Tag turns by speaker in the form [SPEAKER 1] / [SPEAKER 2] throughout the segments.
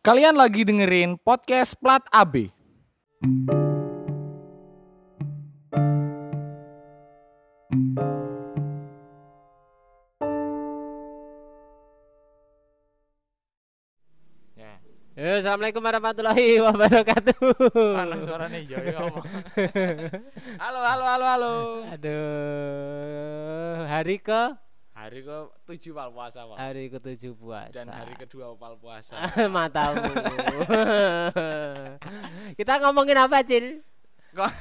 [SPEAKER 1] Kalian lagi dengerin podcast Plat AB. Ya.
[SPEAKER 2] Yo, Assalamualaikum warahmatullahi wabarakatuh.
[SPEAKER 1] Mana suaranya ya ya ngomong. Halo halo halo halo.
[SPEAKER 2] Aduh, hari ke
[SPEAKER 1] Hari ke tujuh pal puasa Pak.
[SPEAKER 2] hari ketujuh puasa.
[SPEAKER 1] Dan hari kedua opal puasa.
[SPEAKER 2] matamu. Kita ngomongin apa, Cil?
[SPEAKER 1] Kok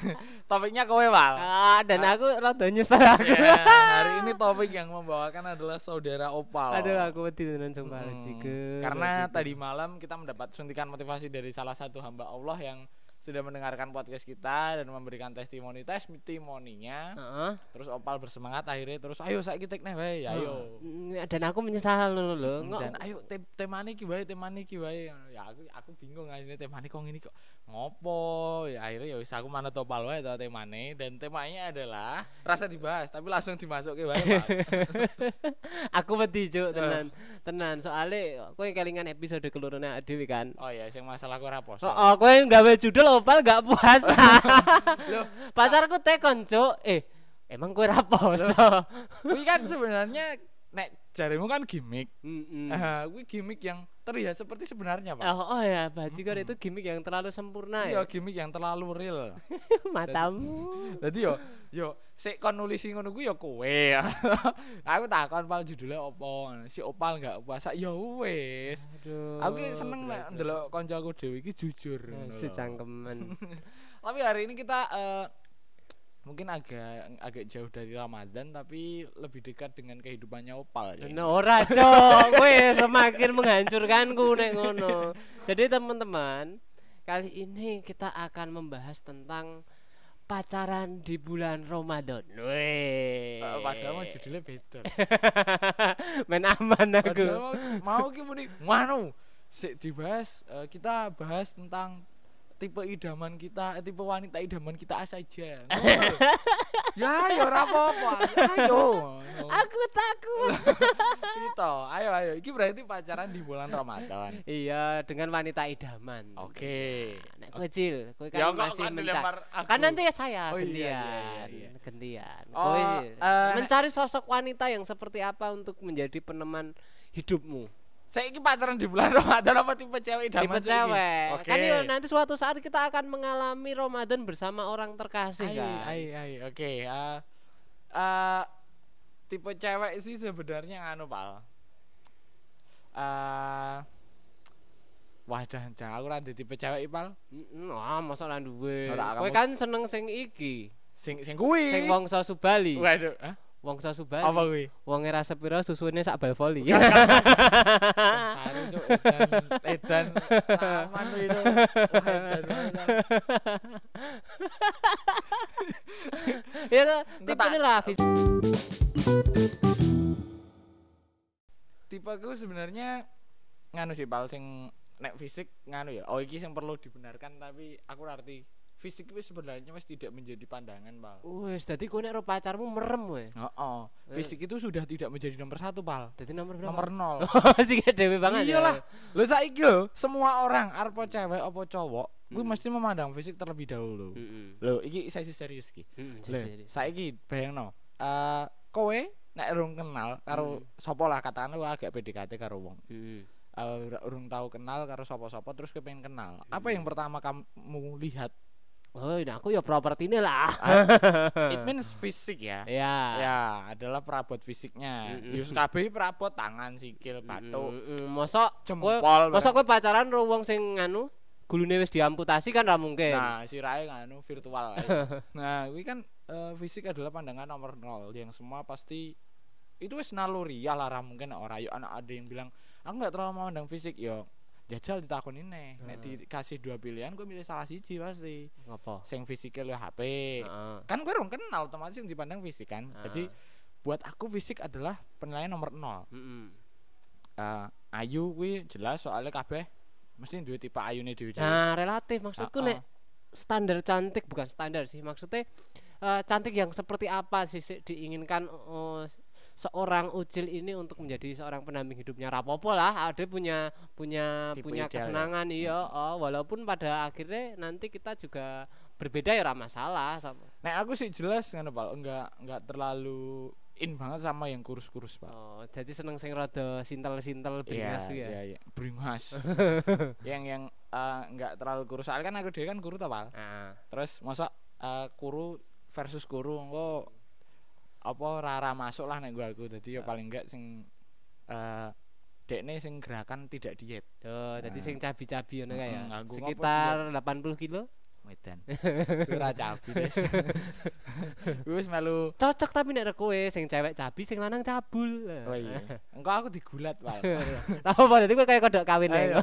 [SPEAKER 1] topiknya kowe Pal.
[SPEAKER 2] Ah, dan aku rada nyesel aku.
[SPEAKER 1] Ya, hari ini topik yang membawakan adalah saudara opal.
[SPEAKER 2] Aduh, aku wedi tenan sumpah
[SPEAKER 1] Hmm. Karena tadi malam kita mendapat suntikan motivasi dari salah satu hamba Allah yang sudah mendengarkan podcast kita dan memberikan testimoni testimoninya.
[SPEAKER 2] Heeh.
[SPEAKER 1] Terus opal bersemangat akhirnya terus ayo saya kita nih wae, ayo.
[SPEAKER 2] Mm, Dan aku menyesal lho lho. Nggak-
[SPEAKER 1] Dan ayo te temani ki wae, temani ki. Ya aku aku bingung asline temani kok ngene kok ngopo. Ya akhirnya ya wis aku manut opal wae to temane dan temanya adalah rasa dibahas tapi langsung dimasukin wae,
[SPEAKER 2] aku wedi cuk tenan. Tenan soalnya kowe kelingan episode kelurune dhewe kan.
[SPEAKER 1] Oh ya, sing masalah aku ora poso.
[SPEAKER 2] Oh, oh kowe nggawe judul opal gak puasa. Pacarku tekon, Cuk. Eh, emang kowe ra poso?
[SPEAKER 1] Kuwi kan sebenarnya nek jarimu kan gimmick.
[SPEAKER 2] Mm-mm.
[SPEAKER 1] Ah, kuwi gimmick yang terlihat seperti sebenarnya, Pak.
[SPEAKER 2] Oh, oh ya, bajikan itu gimmick yang terlalu sempurna
[SPEAKER 1] Iya,
[SPEAKER 2] ya.
[SPEAKER 1] gimmick yang terlalu real.
[SPEAKER 2] Matamu.
[SPEAKER 1] Jadi yo yo sik kon nulisi ngono kuwi yo kowe. aku takon pal judulnya opo. Si Opal enggak puasa. Ya wis.
[SPEAKER 2] Aduh.
[SPEAKER 1] Aku seneng nek ndelok kancaku dhewe iki jujur. ngono
[SPEAKER 2] Su
[SPEAKER 1] lho.
[SPEAKER 2] cangkeman.
[SPEAKER 1] Tapi hari ini kita eh, mungkin agak agak jauh dari Ramadan tapi lebih dekat dengan kehidupannya Opal ya.
[SPEAKER 2] Nah, ora, Cuk. Kowe semakin menghancurkanku nek ngono. Jadi teman-teman, kali ini kita akan membahas tentang pacaran di bulan Ramadan. Weh.
[SPEAKER 1] Eh, Padahal mah judulnya beda.
[SPEAKER 2] Main aman aku.
[SPEAKER 1] Padahal mau ki muni nganu sik dibahas eh, kita bahas tentang tipe idaman kita, eh, tipe wanita idaman kita saja. Ya ya ora apa-apa. Ayo.
[SPEAKER 2] Aku takut.
[SPEAKER 1] Gitu. Ayo ayo. Iki berarti pacaran di bulan Ramadan.
[SPEAKER 2] iya, dengan wanita idaman.
[SPEAKER 1] Oke.
[SPEAKER 2] Nah, nek kowe Cil, kowe kan
[SPEAKER 1] Ya,
[SPEAKER 2] masih
[SPEAKER 1] kan
[SPEAKER 2] mencari.
[SPEAKER 1] aku?
[SPEAKER 2] Kan nanti ya saya
[SPEAKER 1] Oh, iya,
[SPEAKER 2] gantian.
[SPEAKER 1] iya, iya, iya.
[SPEAKER 2] Gantian.
[SPEAKER 1] Oh,
[SPEAKER 2] Kowe
[SPEAKER 1] eh,
[SPEAKER 2] mencari sosok wanita yang seperti apa untuk menjadi peneman hidupmu.
[SPEAKER 1] Saya iki pacaran di bulan Ramadan apa tipe cewek idaman
[SPEAKER 2] Tipe cewek.
[SPEAKER 1] Oke.
[SPEAKER 2] Kan yo nanti suatu saat kita akan mengalami Ramadan bersama orang terkasih
[SPEAKER 1] Ayo,
[SPEAKER 2] kan.
[SPEAKER 1] ayo, ayo. Oke, eh eh, tipe cewek sih sebenarnya anu, Pal. Eh Wadah, jangan aku rada tipe cewek, Pal.
[SPEAKER 2] Mm, ah, masa ora duwe. Kowe kan seneng sing iki.
[SPEAKER 1] Sing sing kuwi.
[SPEAKER 2] Sing wongso Subali.
[SPEAKER 1] Waduh, hah?
[SPEAKER 2] Wongso Subali.
[SPEAKER 1] Apa kuwi?
[SPEAKER 2] Wong era sepiro susune sak bal voli.
[SPEAKER 1] Saru, Cuk. Edan, aman kuwi banget.
[SPEAKER 2] ya tipe
[SPEAKER 1] tak-
[SPEAKER 2] lah vis-
[SPEAKER 1] Tipeku sebenarnya nganu sih, Pal, sing nek fisik nganu ya. Oh, iki sing perlu dibenarkan tapi aku arti fisik wis sebenarnya wis tidak menjadi pandangan, Pal.
[SPEAKER 2] Wes, dadi kowe nek pacarmu merem we.
[SPEAKER 1] Heeh. Fisik itu sudah tidak menjadi nomor satu, Pal.
[SPEAKER 2] Dadi nomor berapa?
[SPEAKER 1] Nomor nol.
[SPEAKER 2] sing dhewe banget
[SPEAKER 1] Iyalah.
[SPEAKER 2] ya.
[SPEAKER 1] Lo saiki lho, semua orang arpo cewek apa cowok,
[SPEAKER 2] Hmm.
[SPEAKER 1] mesti memandang fisik terlebih dahulu.
[SPEAKER 2] Heeh.
[SPEAKER 1] Lho, iki saya serius iki.
[SPEAKER 2] Heeh,
[SPEAKER 1] Lho, saiki bayangno, eh kowe nek urung kenal karo
[SPEAKER 2] Hmm.
[SPEAKER 1] sapa lah katakan lu agak PDKT karo wong. Eh, ura- urung tahu kenal karo sapa-sapa terus kepengen kenal. Apa yang pertama kamu lihat?
[SPEAKER 2] Oh, nah aku ya propertine lah.
[SPEAKER 1] It means fisik ya.
[SPEAKER 2] ya.
[SPEAKER 1] Ya, adalah perabot fisiknya. Yus kabeh perabot tangan, sikil, batuk,
[SPEAKER 2] Heeh. Mosok
[SPEAKER 1] jempol.
[SPEAKER 2] kowe mosok kowe pacaran karo wong sing nganu gulune wis diamputasi kan ra mungkin.
[SPEAKER 1] Nah, sirahe nganu virtual. nah, ini kan eh, fisik adalah pandangan nomor nol yang semua pasti itu wis naluri ya lah mungkin ora yo anak ada yang bilang aku nggak terlalu memandang fisik yo jajal ditakoni nih nek
[SPEAKER 2] Heeh.
[SPEAKER 1] dikasih dua pilihan gue milih salah siji pasti
[SPEAKER 2] Ngopo?
[SPEAKER 1] sing fisiknya lu HP
[SPEAKER 2] Heeh.
[SPEAKER 1] kan gue rong kenal otomatis yang dipandang fisik kan jadi buat aku fisik adalah penilaian nomor nol
[SPEAKER 2] Heeh.
[SPEAKER 1] Eh, ayu gue jelas soalnya kabeh mesti duwe tipe ayune dhewe dhewe
[SPEAKER 2] Nah, relatif maksudku
[SPEAKER 1] Heeh.
[SPEAKER 2] nek standar cantik bukan standar sih maksudnya eh, cantik yang seperti apa sih diinginkan oh, seorang Ucil ini untuk menjadi seorang pendamping hidupnya rapopo lah ada punya punya
[SPEAKER 1] Tipe
[SPEAKER 2] punya
[SPEAKER 1] ideal ya.
[SPEAKER 2] kesenangan iya oh, walaupun pada akhirnya nanti kita juga berbeda ya masalah sama
[SPEAKER 1] Nek aku sih jelas ngono Pak, enggak enggak terlalu in banget sama yang kurus-kurus Pak.
[SPEAKER 2] oh, jadi seneng sing rada sintel-sintel beringas
[SPEAKER 1] Iya,
[SPEAKER 2] ya
[SPEAKER 1] iya, iya. Beringas. yang yang eh, enggak terlalu kurus. Soalnya kan aku dia kan kuru tau, Pak.
[SPEAKER 2] nah,
[SPEAKER 1] Terus masa eh, kuru versus kuru engko apa rara masuk lah nek gua aku. Dadi ya paling enggak sing eh dekne sing gerakan tidak diet.
[SPEAKER 2] jadi
[SPEAKER 1] Nah.
[SPEAKER 2] sing cabi-cabi ngono kae ya sekitar 80 kilo
[SPEAKER 1] Wedan. Kuwi ora cabi. Kuwi wis melu
[SPEAKER 2] cocok tapi nek kowe sing cewek cabi sing lanang cabul
[SPEAKER 1] Oh iya. Engko aku digulat, Pak.
[SPEAKER 2] apa dadi kowe kayak kodok kawin ya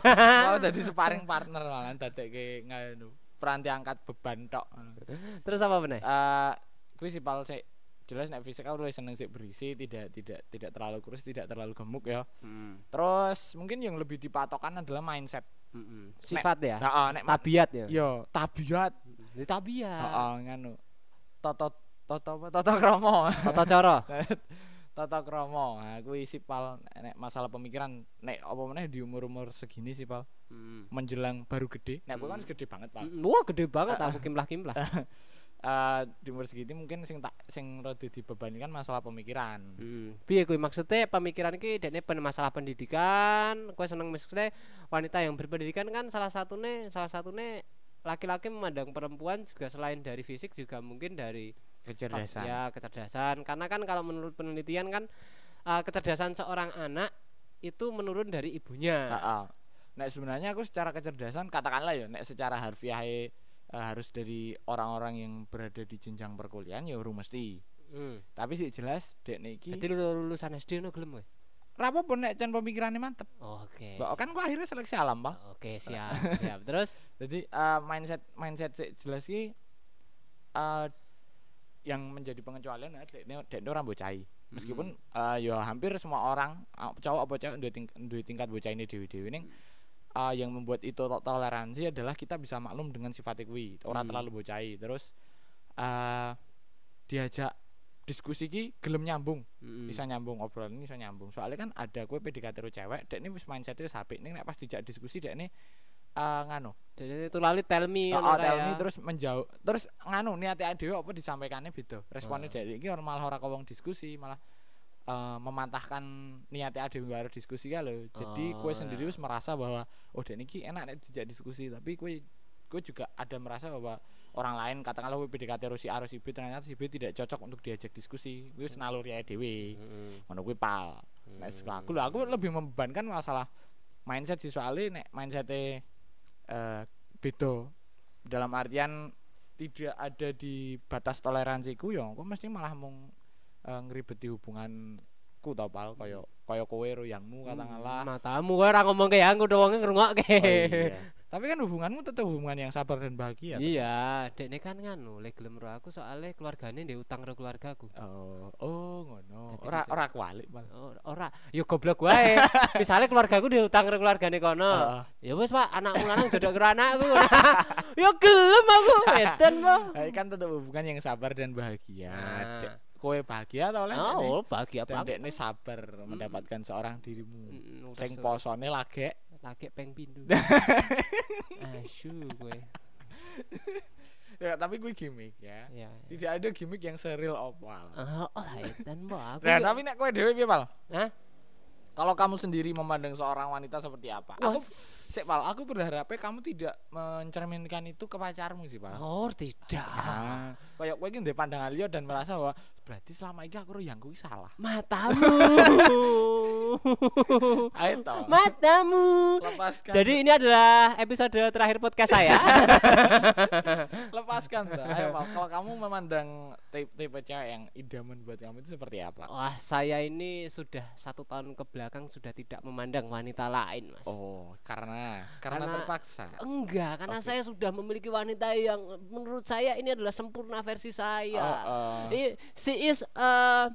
[SPEAKER 1] Mau dadi sparring partner malah dadekke nganu. Peranti angkat beban tok.
[SPEAKER 2] terus apa meneh
[SPEAKER 1] Eh kuwi sih pal sik jelas nek fisik aku lebih seneng sik berisi, tidak tidak tidak terlalu kurus, tidak terlalu gemuk ya.
[SPEAKER 2] Mm,
[SPEAKER 1] Terus mungkin yang lebih dipatokan adalah mindset.
[SPEAKER 2] mm, mm. sifat ya
[SPEAKER 1] Heeh, nek ma-
[SPEAKER 2] tabiat ya
[SPEAKER 1] yo tabiat.
[SPEAKER 2] Ini tabiat
[SPEAKER 1] Heeh, nganu. Toto toto? Toto kromo.
[SPEAKER 2] tata cara
[SPEAKER 1] Toto kromo. Nah, kuwi sih pal nek masalah pemikiran nek apa meneh di umur-umur segini sih pal
[SPEAKER 2] Mm.
[SPEAKER 1] menjelang baru gede. Nek aku kan gede banget pal.
[SPEAKER 2] Mm, wah gede banget aku kimplah-kimplah
[SPEAKER 1] Eh di umur segini mungkin sing tak sing rada dibebani kan masalah pemikiran.
[SPEAKER 2] Hmm. Piye kuwi maksudnya pemikiran iki dekne pen masalah pendidikan, kowe seneng maksudnya wanita yang berpendidikan kan salah satunya salah satunya laki-laki memandang perempuan juga selain dari fisik juga mungkin dari
[SPEAKER 1] Kecerdasan.
[SPEAKER 2] ya kecerdasan karena kan kalau menurut penelitian kan eh, kecerdasan seorang anak itu menurun dari ibunya.
[SPEAKER 1] Heeh. Nek sebenarnya aku secara kecerdasan katakanlah ya nek secara harfiah eh, harus dari orang-orang yang berada di jenjang perkuliahan ya urung mesti.
[SPEAKER 2] Hmm.
[SPEAKER 1] Tapi sih jelas dek niki
[SPEAKER 2] Jadi lu lulusan SD no gelem kowe?
[SPEAKER 1] Rapo pun nek can pemikirannya mantep.
[SPEAKER 2] Oke.
[SPEAKER 1] Mbak kan gua akhirnya seleksi alam, Pak.
[SPEAKER 2] Oke, siap, siap. Terus
[SPEAKER 1] Jadi eh, mindset mindset sih jelas ki eh, yang menjadi pengecualian adalah dek dek orang bocai. Meskipun eh, ya hampir semua orang cowok apa cewek duwe ting duwe tingkat bocah ini dewi-dewi ning eh, yang membuat itu to- toleransi adalah kita bisa maklum dengan sifat kuwi, ora
[SPEAKER 2] Hmm.
[SPEAKER 1] terlalu bocai. Terus eh diajak diskusi ki gelem nyambung
[SPEAKER 2] Mm-mm.
[SPEAKER 1] bisa nyambung obrolan ini bisa nyambung soalnya kan ada kue PDKT cewek dek ini wis mindsetnya sapik nih nek pas dijak diskusi dek ini eh nganu
[SPEAKER 2] Jadi itu lali tell me
[SPEAKER 1] oh, oh, tell
[SPEAKER 2] ya.
[SPEAKER 1] me terus menjauh terus nganu niatnya dhewe apa disampaikannya beda responnya
[SPEAKER 2] Oh.
[SPEAKER 1] dari ini malah ora kawong diskusi malah eh, mematahkan niatnya dhewe baru diskusi lho jadi
[SPEAKER 2] Oh,
[SPEAKER 1] kue sendiri
[SPEAKER 2] ya.
[SPEAKER 1] wis merasa bahwa oh dek ini enak nek dijak diskusi. Tapi kue kue juga ada merasa bahwa orang lain katakanlah kue PDKT karo si A karo si B ternyata si B tidak cocok untuk diajak diskusi. Kue ae dhewe.
[SPEAKER 2] Mm-mm.
[SPEAKER 1] ngono kuwi pal. Nek sekolah aku lho aku lebih membebankan masalah mindset sih. Soalnya nek mindsetnya eh beda. Dalam artian tidak ada di batas toleransiku ya aku mesti malah mung eh, ngeribeti hubunganku tau pal kaya kaya kowe ro yangmu katakanlah
[SPEAKER 2] matamu kowe ora ngomong ke aku wonge ngrungokke.
[SPEAKER 1] Oh, iya. tapi kan hubunganmu tetap hubungan yang sabar dan bahagia.
[SPEAKER 2] Iya, dekne kan nganu, lek gelem ro aku soalnya keluargane ndek utang karo keluargaku.
[SPEAKER 1] oh oh ngono ora ora kualik pal
[SPEAKER 2] Oh, ora, yo goblok wae. Misale keluargaku ndek utang karo keluargane kono. Ya wis, Pak, anakmu lanang jodok karo anakku. yo gelem aku, edan, Pak.
[SPEAKER 1] Tapi kan tetap hubungan yang sabar dan bahagia. Kowe bahagia atau oleh
[SPEAKER 2] Oh, bahagia
[SPEAKER 1] dan
[SPEAKER 2] banget.
[SPEAKER 1] dekne sabar mendapatkan seorang dirimu
[SPEAKER 2] Mm,
[SPEAKER 1] sing posone lagi
[SPEAKER 2] lagi peng pindu. Asu kowe.
[SPEAKER 1] ya tapi gue gimmick ya
[SPEAKER 2] Ya.
[SPEAKER 1] tidak ada gimmick yang seril opal
[SPEAKER 2] Ah, oh edan, Pak. Aku
[SPEAKER 1] nah tapi nek kowe dhewe piye pal
[SPEAKER 2] Hah?
[SPEAKER 1] kalau kamu sendiri memandang seorang wanita seperti apa aku
[SPEAKER 2] Wah,
[SPEAKER 1] sik pal aku berharapnya kamu tidak mencerminkan itu ke pacarmu sih pal
[SPEAKER 2] Oh, tidak.
[SPEAKER 1] Nah, kayak kowe iki ndek pandangan liya dan merasa bahwa berarti selama ini aku yang kuwi salah
[SPEAKER 2] Matamu.
[SPEAKER 1] ayo toh
[SPEAKER 2] Matamu.
[SPEAKER 1] lepaskan
[SPEAKER 2] Jadi ini adalah episode terakhir podcast saya.
[SPEAKER 1] lepaskan toh ayo Pal. kalau kamu memandang tipe, tipe cewek yang idaman buat kamu itu seperti apa
[SPEAKER 2] Wah, saya ini sudah satu tahun ke belakang sudah tidak memandang wanita lain, Mas.
[SPEAKER 1] oh karena karena,
[SPEAKER 2] Karena-
[SPEAKER 1] terpaksa
[SPEAKER 2] Enggak, karena
[SPEAKER 1] Oke.
[SPEAKER 2] saya sudah memiliki wanita yang menurut saya ini adalah sempurna versi saya.
[SPEAKER 1] Oh, oh.
[SPEAKER 2] I- She is uh,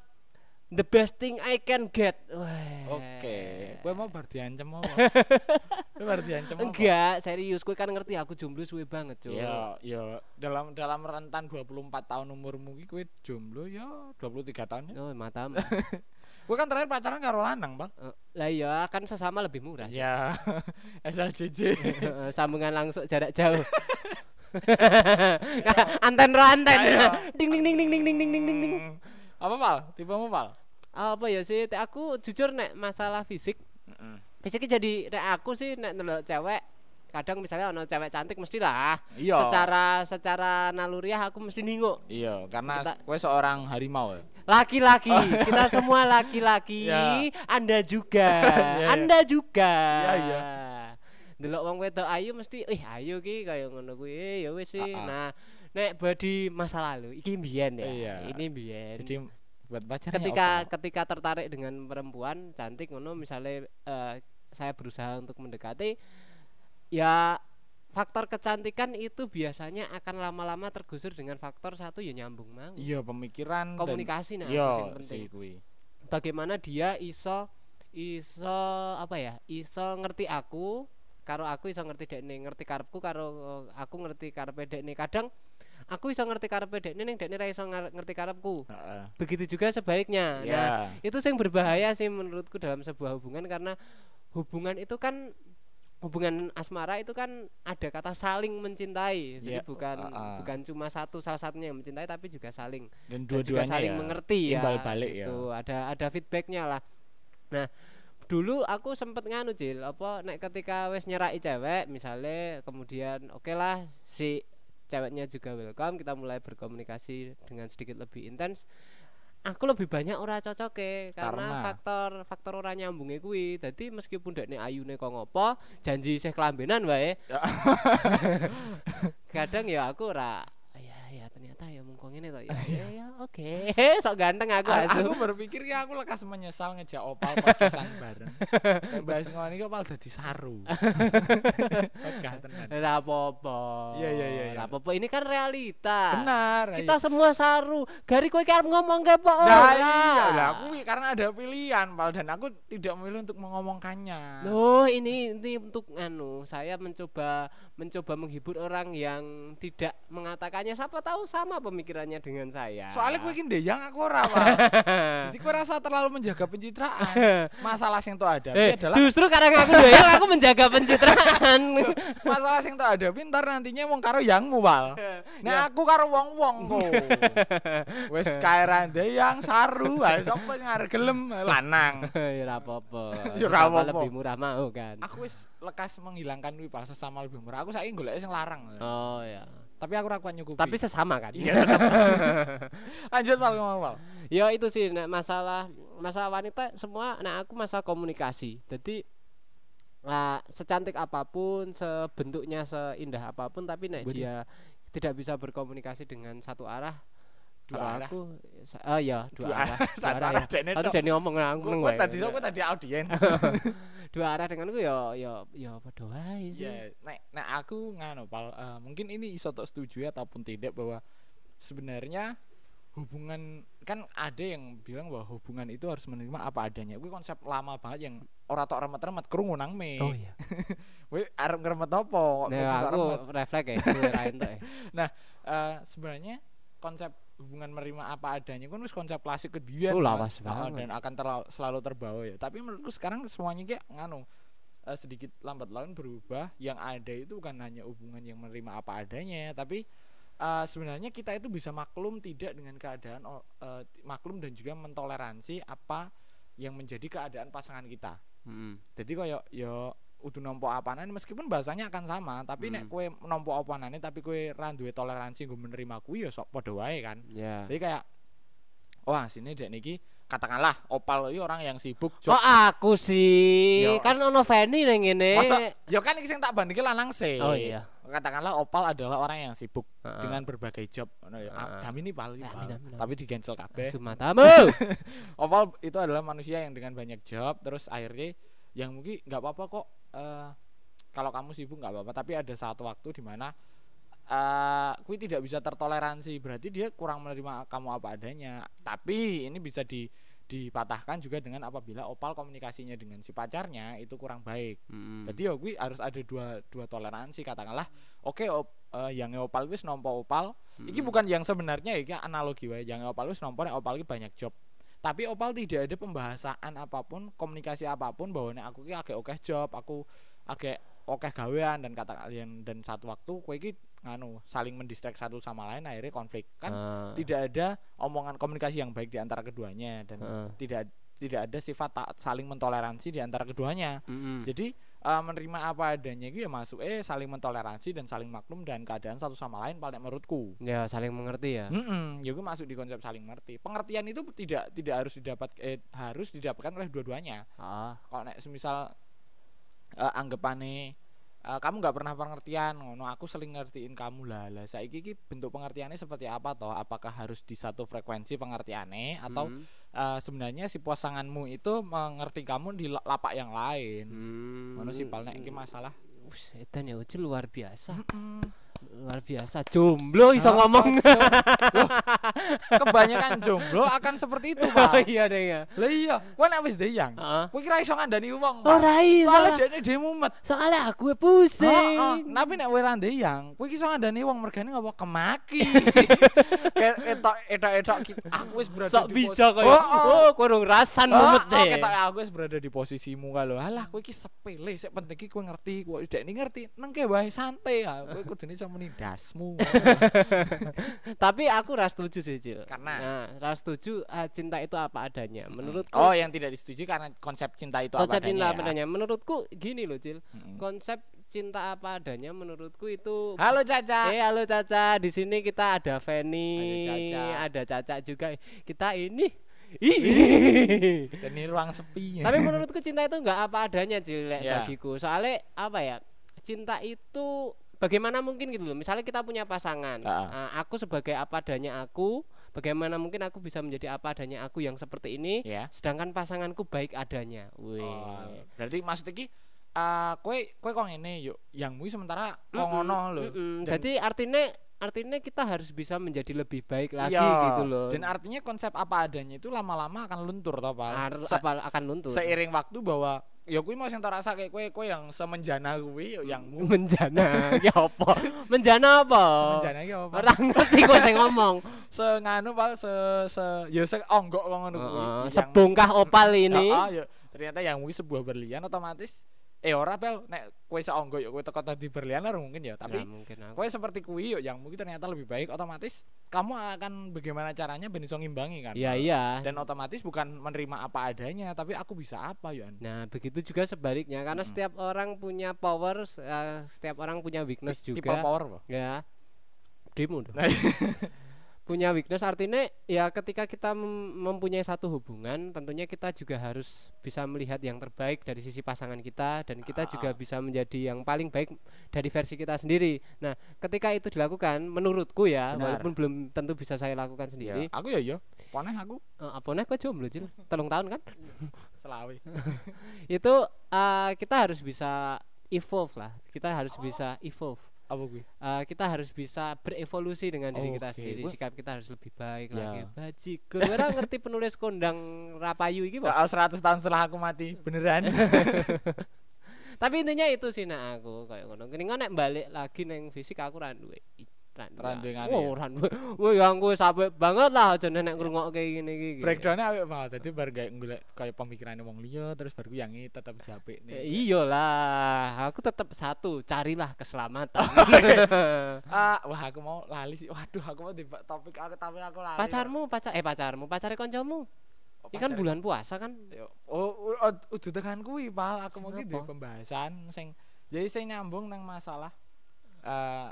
[SPEAKER 2] the best thing I can get.
[SPEAKER 1] Oke, gue mau bar diancem apa? Gue bar diancem apa?
[SPEAKER 2] Enggak, serius, gue kan ngerti aku jomblo suwe banget, Cuk.
[SPEAKER 1] Ya, ya dalam dalam rentan 24 tahun umurmu ki kowe jomblo ya 23 tahun ya.
[SPEAKER 2] Oh, matamu.
[SPEAKER 1] Gue kan terakhir pacaran karo lanang, Bang.
[SPEAKER 2] Eh, Lah iya kan sesama lebih murah.
[SPEAKER 1] Ya. SLJJ.
[SPEAKER 2] Sambungan langsung jarak jauh. anten ro anten.
[SPEAKER 1] Ayo.
[SPEAKER 2] ding ding ding ding ding ding ding ding ding ding.
[SPEAKER 1] Hmm. Apa, Pal? Tipemu, Pal?
[SPEAKER 2] Apa ya sih? Aku jujur nek masalah fisik,
[SPEAKER 1] Heeh.
[SPEAKER 2] fisiknya jadi nek aku sih nek ndelok cewek kadang misalnya ono cewek cantik mestilah
[SPEAKER 1] Iya.
[SPEAKER 2] secara secara naluriah aku mesti ninguk
[SPEAKER 1] Iya, karena
[SPEAKER 2] Kita-
[SPEAKER 1] gue seorang harimau ya.
[SPEAKER 2] Laki-laki kita semua laki-laki
[SPEAKER 1] Ya.
[SPEAKER 2] anda juga
[SPEAKER 1] Iya, iya.
[SPEAKER 2] anda juga
[SPEAKER 1] Iya, iya.
[SPEAKER 2] delok wong wedok ayu mesti ih ayu ki kaya ngono kuwi Eh, ya wis sih
[SPEAKER 1] Ah, ah.
[SPEAKER 2] nah nek body masa lalu iki mbiyen ya
[SPEAKER 1] Iya.
[SPEAKER 2] ini mbiyen
[SPEAKER 1] Jadi buat pacarnya
[SPEAKER 2] ketika
[SPEAKER 1] apa?
[SPEAKER 2] ketika tertarik dengan perempuan cantik ngono misalnya eh, saya berusaha untuk mendekati ya faktor kecantikan itu biasanya akan lama-lama tergusur dengan faktor satu ya nyambung mau
[SPEAKER 1] Iya, pemikiran dan-
[SPEAKER 2] komunikasi nah
[SPEAKER 1] Iya,
[SPEAKER 2] penting
[SPEAKER 1] kuwi.
[SPEAKER 2] bagaimana dia iso iso apa ya iso ngerti aku karo aku iso ngerti dekne ngerti karepku karo eh, aku ngerti karepe dekne kadang aku iso ngerti karepe dekne ning dekne ra iso ngerti karepku
[SPEAKER 1] Heeh.
[SPEAKER 2] begitu juga sebaliknya
[SPEAKER 1] Ya.
[SPEAKER 2] nah itu yang berbahaya sih menurutku dalam sebuah hubungan karena hubungan itu kan hubungan asmara itu kan ada kata saling mencintai. Jadi
[SPEAKER 1] Ya,
[SPEAKER 2] bukan
[SPEAKER 1] uh-uh.
[SPEAKER 2] bukan cuma satu salah satunya yang mencintai tapi juga saling.
[SPEAKER 1] Dan
[SPEAKER 2] dan juga
[SPEAKER 1] dua-duanya
[SPEAKER 2] saling
[SPEAKER 1] ya,
[SPEAKER 2] mengerti ya
[SPEAKER 1] balik ya.
[SPEAKER 2] itu ada ada feedbacknya lah. Nah dulu aku sempet nganu Jil apa nek ketika wes nyerai cewek misalnya kemudian oke lah si ceweknya juga welcome kita mulai berkomunikasi dengan sedikit lebih intens aku lebih banyak ora cocoke karena,
[SPEAKER 1] Karena?
[SPEAKER 2] faktor faktor ora nyambunge kuwi dadi meskipun dekne ayune kok ngopo janji isih kelambenan wae
[SPEAKER 1] Ya.
[SPEAKER 2] kadang ya aku ora ya ya ternyata ya mung kok ngene to ya ya, ya oke sok ganteng aku
[SPEAKER 1] A-
[SPEAKER 2] asu
[SPEAKER 1] aku berpikir ya aku lekas menyesal ngejak opal podcastan bareng. Bahas ngono iki opal dadi saru.
[SPEAKER 2] Ora apa-apa.
[SPEAKER 1] Iya, iya, iya, iya.
[SPEAKER 2] Ora apa-apa. Ini kan realita.
[SPEAKER 1] Benar.
[SPEAKER 2] Kita semua saru. Gari kowe ki arep ngomong ke po.
[SPEAKER 1] Nah, iya, lah aku karena ada pilihan, Pal dan aku tidak memilih untuk mengomongkannya.
[SPEAKER 2] Loh, ini ini untuk anu, saya mencoba mencoba menghibur orang yang tidak mengatakannya siapa tahu sama pemikirannya dengan saya.
[SPEAKER 1] Soalnya kowe iki ndeyang aku ora, Pak. Jadi kowe rasa terlalu menjaga pencitraan. Masalah sing tuh ada
[SPEAKER 2] Eh,
[SPEAKER 1] adalah
[SPEAKER 2] justru karena aku doyang aku menjaga pencitraan.
[SPEAKER 1] masalah sing tuh ada pintar nantinya wong karo yangmu, Pal. Nek
[SPEAKER 2] Ya.
[SPEAKER 1] aku karo wong-wong kok. Wis kae ra ndeyang saru, ae sapa sing arep gelem lanang.
[SPEAKER 2] ya ora apa-apa.
[SPEAKER 1] Ya ora
[SPEAKER 2] Sesama
[SPEAKER 1] apa-apa.
[SPEAKER 2] lebih murah mau kan.
[SPEAKER 1] Aku wis lekas menghilangkan kuwi Pal sesama lebih murah. Aku saiki golek sing larang.
[SPEAKER 2] Oh ya.
[SPEAKER 1] Tapi aku ora kuat nyukupi.
[SPEAKER 2] Tapi sesama kan.
[SPEAKER 1] iya. Lanjut Pal ngomong
[SPEAKER 2] ya itu sih nek masalah masalah wanita semua nek aku masalah komunikasi jadi lah secantik apa pun sebentuknya seindah apa pun tapi nek
[SPEAKER 1] Waduh.
[SPEAKER 2] dia tidak bisa berkomunikasi dengan satu arah
[SPEAKER 1] Dua
[SPEAKER 2] aku ah ya dua,
[SPEAKER 1] Dua
[SPEAKER 2] arah, dua
[SPEAKER 1] satu
[SPEAKER 2] arah ya.
[SPEAKER 1] dene
[SPEAKER 2] Aku dene ngomong
[SPEAKER 1] Gue
[SPEAKER 2] nang wae.
[SPEAKER 1] tadi gue tadi audiens.
[SPEAKER 2] dua arah denganku ya ya ya padha wae sih
[SPEAKER 1] Ya, nek nek aku nganu pal eh, mungkin ini iso tok setuju ataupun tidak bahwa sebenarnya hubungan kan ada yang bilang bahwa hubungan itu harus menerima apa adanya. Kuwi konsep lama banget yang ora tok remet-remet krungu nang me.
[SPEAKER 2] oh iya
[SPEAKER 1] Kuwi arep ngeremet apa kok
[SPEAKER 2] nah,
[SPEAKER 1] maksud
[SPEAKER 2] aku
[SPEAKER 1] remet.
[SPEAKER 2] refleks ya ya.
[SPEAKER 1] Eh, sebenarnya konsep hubungan menerima apa adanya kan wis konsep klasik kedua
[SPEAKER 2] Oh, lawas banget.
[SPEAKER 1] dan akan terla- selalu terbawa ya. Tapi menurutku sekarang semuanya kayak nganu eh, sedikit lambat laun berubah. Yang ada itu bukan hanya hubungan yang menerima apa adanya, tapi eh, sebenarnya kita itu bisa maklum tidak dengan keadaan eh, maklum dan juga mentoleransi apa yang menjadi keadaan pasangan kita.
[SPEAKER 2] Mm.
[SPEAKER 1] Jadi koyo yo udah nompo apanane meskipun bahasanya akan sama, tapi nek
[SPEAKER 2] Hmm.
[SPEAKER 1] kue nompo apanane tapi kue ra duwe toleransi gue menerima kuwi ya sok padha wae kan.
[SPEAKER 2] ya
[SPEAKER 1] Jadi kayak wah sini dek niki katakanlah opal ini orang yang sibuk job.
[SPEAKER 2] kok aku sih
[SPEAKER 1] Yo.
[SPEAKER 2] kan ono Feni ngene
[SPEAKER 1] Masa ya kan iki sing tak bandingke lanang sih.
[SPEAKER 2] oh iya
[SPEAKER 1] Katakanlah opal adalah orang yang sibuk
[SPEAKER 2] Heeh.
[SPEAKER 1] dengan berbagai job. Ngono ya.
[SPEAKER 2] Heeh.
[SPEAKER 1] Dami ini pal, iki,
[SPEAKER 2] Amin,
[SPEAKER 1] pal.
[SPEAKER 2] amin, amin.
[SPEAKER 1] tapi di cancel kabeh.
[SPEAKER 2] Sumatamu.
[SPEAKER 1] Opal itu adalah manusia yang dengan banyak job terus akhirnya yang mungkin nggak apa-apa kok eh, kalau kamu sibuk nggak apa-apa tapi ada satu waktu di mana eh kui tidak bisa tertoleransi berarti dia kurang menerima kamu apa adanya tapi ini bisa di dipatahkan juga dengan apabila opal komunikasinya dengan si pacarnya itu kurang baik
[SPEAKER 2] Mm.
[SPEAKER 1] jadi ya kui harus ada dua dua toleransi katakanlah oke op, eh, yang opal wis nompo opal Iki bukan yang sebenarnya iki analogi wae. Yang opal wis nompo opal iki banyak job. Tapi opal tidak ada pembahasan apa pun komunikasi apa pun bahwa nek aku ki agak oke job aku agak oke gawean dan kata kalian dan satu waktu kowe iki nganu saling mendistract satu sama lain akhirnya konflik kan
[SPEAKER 2] Ah,
[SPEAKER 1] tidak ada omongan komunikasi yang baik di antara keduanya dan
[SPEAKER 2] Heeh.
[SPEAKER 1] tidak tidak ada sifat tak saling mentoleransi di antara keduanya
[SPEAKER 2] mm-mm.
[SPEAKER 1] jadi eh, menerima apa adanya itu ya masuk eh saling mentoleransi dan saling maklum dan keadaan satu sama lain paling menurutku.
[SPEAKER 2] Ya saling mengerti ya.
[SPEAKER 1] Mm-mm, ya gue masuk di konsep saling mengerti. Pengertian itu tidak tidak harus didapat eh, harus didapatkan oleh dua-duanya.
[SPEAKER 2] Ah.
[SPEAKER 1] Kalau nek semisal eh, anggapane eh, kamu nggak pernah pengertian ngono aku sering ngertiin kamu lah lah saiki ki bentuk pengertiannya seperti apa toh? Apakah harus di satu frekuensi pengertiannya atau
[SPEAKER 2] Hmm.
[SPEAKER 1] Eh, sebenarnya si pasanganmu itu mengerti kamu di la- lapak yang lain
[SPEAKER 2] Hmm.
[SPEAKER 1] ngono sih paling iki masalah
[SPEAKER 2] Wus, edan ya luar biasa
[SPEAKER 1] Mm-mm.
[SPEAKER 2] Luar biasa. Jomblo iso
[SPEAKER 1] Ah,
[SPEAKER 2] ngomong.
[SPEAKER 1] Loh, kebanyakan jomblo akan seperti itu
[SPEAKER 2] oh
[SPEAKER 1] pak.
[SPEAKER 2] iya deh ya
[SPEAKER 1] lah iya kowe nek wis deyang
[SPEAKER 2] Heeh.
[SPEAKER 1] kowe kira iso ngandani Pak.
[SPEAKER 2] ora iso.
[SPEAKER 1] Soalnya dene dhewe mumet.
[SPEAKER 2] Soalnya aku pusing.
[SPEAKER 1] Heeh, tapi nek kowe ra ndeyang, kowe iki iso ngandani wong mergane ngopo? Kemaki. Kayak etok etok aku wis berada
[SPEAKER 2] sok
[SPEAKER 1] di
[SPEAKER 2] bijak kaya
[SPEAKER 1] Oh,
[SPEAKER 2] oh kowe dong rasan mumet
[SPEAKER 1] Oh,
[SPEAKER 2] deh.
[SPEAKER 1] ketok aku wis berada di posisimu kalau alah kowe iki sepele, sik penting kowe ngerti, kowe dek ini ngerti, nengke wae santai. Ya. Kudune iso muni dasmu.
[SPEAKER 2] tapi aku ras setuju sih Cil
[SPEAKER 1] Karena?
[SPEAKER 2] nah, ras setuju ah, cinta itu apa adanya menurutku
[SPEAKER 1] Oh, yang tidak disetujui karena konsep cinta itu
[SPEAKER 2] konsep
[SPEAKER 1] apa
[SPEAKER 2] cinta
[SPEAKER 1] adanya.
[SPEAKER 2] apa
[SPEAKER 1] ya.
[SPEAKER 2] adanya menurutku gini loh Cil
[SPEAKER 1] Mm-mm.
[SPEAKER 2] konsep cinta apa adanya menurutku itu
[SPEAKER 1] Halo Caca.
[SPEAKER 2] Eh halo Caca, di sini kita ada Feni,
[SPEAKER 1] Ada Caca.
[SPEAKER 2] ada Caca juga. Kita ini Ih.
[SPEAKER 1] Dan ini ruang sepi.
[SPEAKER 2] Tapi menurutku cinta itu nggak apa adanya jelek
[SPEAKER 1] Ya.
[SPEAKER 2] bagiku. Soalnya apa ya? Cinta itu bagaimana mungkin gitu loh. Misalnya kita punya pasangan. Nah, aku sebagai apa adanya aku, bagaimana mungkin aku bisa menjadi apa adanya aku yang seperti ini,
[SPEAKER 1] ya.
[SPEAKER 2] sedangkan pasanganku baik adanya. Wih.
[SPEAKER 1] Oh, berarti maksud iki eh kowe kowe kok ngene yuk yang mui sementara kok
[SPEAKER 2] Mm-mm,
[SPEAKER 1] ngono lho.
[SPEAKER 2] mm-mm.
[SPEAKER 1] Dan-
[SPEAKER 2] Jadi artinya artinya kita harus bisa menjadi lebih baik lagi
[SPEAKER 1] Iya,
[SPEAKER 2] gitu loh.
[SPEAKER 1] Dan artinya konsep apa adanya itu lama-lama akan luntur toh, Pak.
[SPEAKER 2] Ar-
[SPEAKER 1] Se-
[SPEAKER 2] apa akan luntur.
[SPEAKER 1] seiring waktu bahwa ya kuwi mau sing tak rasa kayak kowe kowe yang semenjana kuwi yuk yang
[SPEAKER 2] menjana ya apa? Menjana apa?
[SPEAKER 1] Semenjana iki apa?
[SPEAKER 2] ora ngerti kok sing ngomong.
[SPEAKER 1] Se nganu Pak se se ya se onggok kok ngono kuwi.
[SPEAKER 2] Sebongkah opal ini.
[SPEAKER 1] Heeh, ya, ternyata yang mungkin sebuah berlian otomatis eh ora pel. Nek kowe seonggok yuk kowe teko tadi berlian lah mungkin ya tapi
[SPEAKER 2] Nah, mungkin aku.
[SPEAKER 1] kowe seperti kuwi yuk yang mungkin ternyata lebih baik. Otomatis kamu akan bagaimana caranya ben iso ngimbangi kan
[SPEAKER 2] iya iya.
[SPEAKER 1] Dan otomatis bukan menerima apa adanya tapi aku bisa apa ya
[SPEAKER 2] nah begitu juga sebaliknya karena
[SPEAKER 1] Mm-mm.
[SPEAKER 2] setiap orang punya power eh, setiap orang punya weakness juga.
[SPEAKER 1] power Pak.
[SPEAKER 2] ya. Demo dong punya weakness artinya ya ketika kita mem- mempunyai satu hubungan tentunya kita juga harus bisa melihat yang terbaik dari sisi pasangan kita dan kita juga
[SPEAKER 1] Ah.
[SPEAKER 2] bisa menjadi yang paling baik dari versi kita sendiri. Nah, ketika itu dilakukan menurutku ya
[SPEAKER 1] Benar.
[SPEAKER 2] walaupun belum tentu bisa saya lakukan
[SPEAKER 1] ya,
[SPEAKER 2] sendiri.
[SPEAKER 1] aku ya ya poneh aku
[SPEAKER 2] Eh, apa nih kok jomblo Cil? Telung tahun kan?
[SPEAKER 1] selawi
[SPEAKER 2] Itu eh, kita harus bisa evolve lah. Kita harus bisa evolve.
[SPEAKER 1] Apa gue
[SPEAKER 2] Eh, kita harus bisa berevolusi dengan diri kita
[SPEAKER 1] Oke,
[SPEAKER 2] sendiri. Sikap kita harus lebih baik
[SPEAKER 1] Ya.
[SPEAKER 2] lagi. Bajigur ora ngerti penulis kondang rapayu iki Pak.
[SPEAKER 1] soal 100 tahun setelah aku mati. Beneran.
[SPEAKER 2] Tapi intinya itu sih nak aku kayak ngono. Kene nek balik lagi neng fisik aku ra duwe ra
[SPEAKER 1] Ra duwe ngane
[SPEAKER 2] oh ra duwe wah yang gue sampai banget lah aja nek ngrungok kayak gini iki
[SPEAKER 1] breakdownnya awet banget jadi baru kayak golek kayak pemikirannya wong liya terus baru yang siapa
[SPEAKER 2] Eh,
[SPEAKER 1] nih.
[SPEAKER 2] Iya lah aku tetap satu carilah keselamatan.
[SPEAKER 1] Ah wah aku mau lali sih. Waduh aku mau tiba topik aku tapi aku lali
[SPEAKER 2] pacarmu pacar eh pacarmu pacare koncomu?
[SPEAKER 1] Oh,
[SPEAKER 2] ini kan bulan puasa kan?
[SPEAKER 1] Oh, oh, udah tekan kuwi pal aku
[SPEAKER 2] apa?
[SPEAKER 1] di pembahasan sing jadi saya nyambung nang masalah eh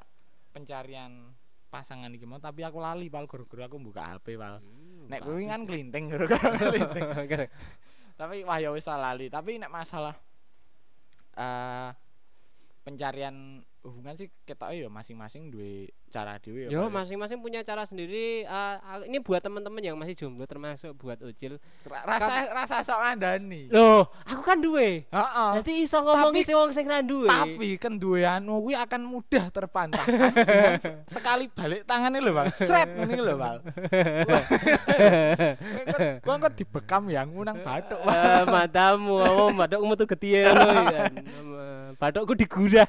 [SPEAKER 1] pencarian pasangan iki mau tapi aku lali pal. Guru-guru aku buka HP pal. Nek kuwi kan kelinting guru-guru kelinting tapi wah ya wis lali. Tapi nek masalah eh pencarian hubungan sih kita ya masing-masing duwe cara dhewe ya,
[SPEAKER 2] Yo
[SPEAKER 1] ya.
[SPEAKER 2] masing-masing punya cara sendiri. ah, ini buat teman-teman yang masih jomblo termasuk buat Ucil.
[SPEAKER 1] Ra- rasa rasa sok ngandani
[SPEAKER 2] Loh, aku kan duwe.
[SPEAKER 1] heeh
[SPEAKER 2] Nanti iso ngomong
[SPEAKER 1] Tapi-
[SPEAKER 2] isi wong sing ra duwe.
[SPEAKER 1] tapi kan duwe anu kuwi akan mudah terpantahkan sekali balik tangannya lho Bang. Sret ngene lho, Bang. Wong kok dibekam yang unang bathuk.
[SPEAKER 2] Eh, matamu, oh, bathukmu tuh ngono kan. Bathukku digurah.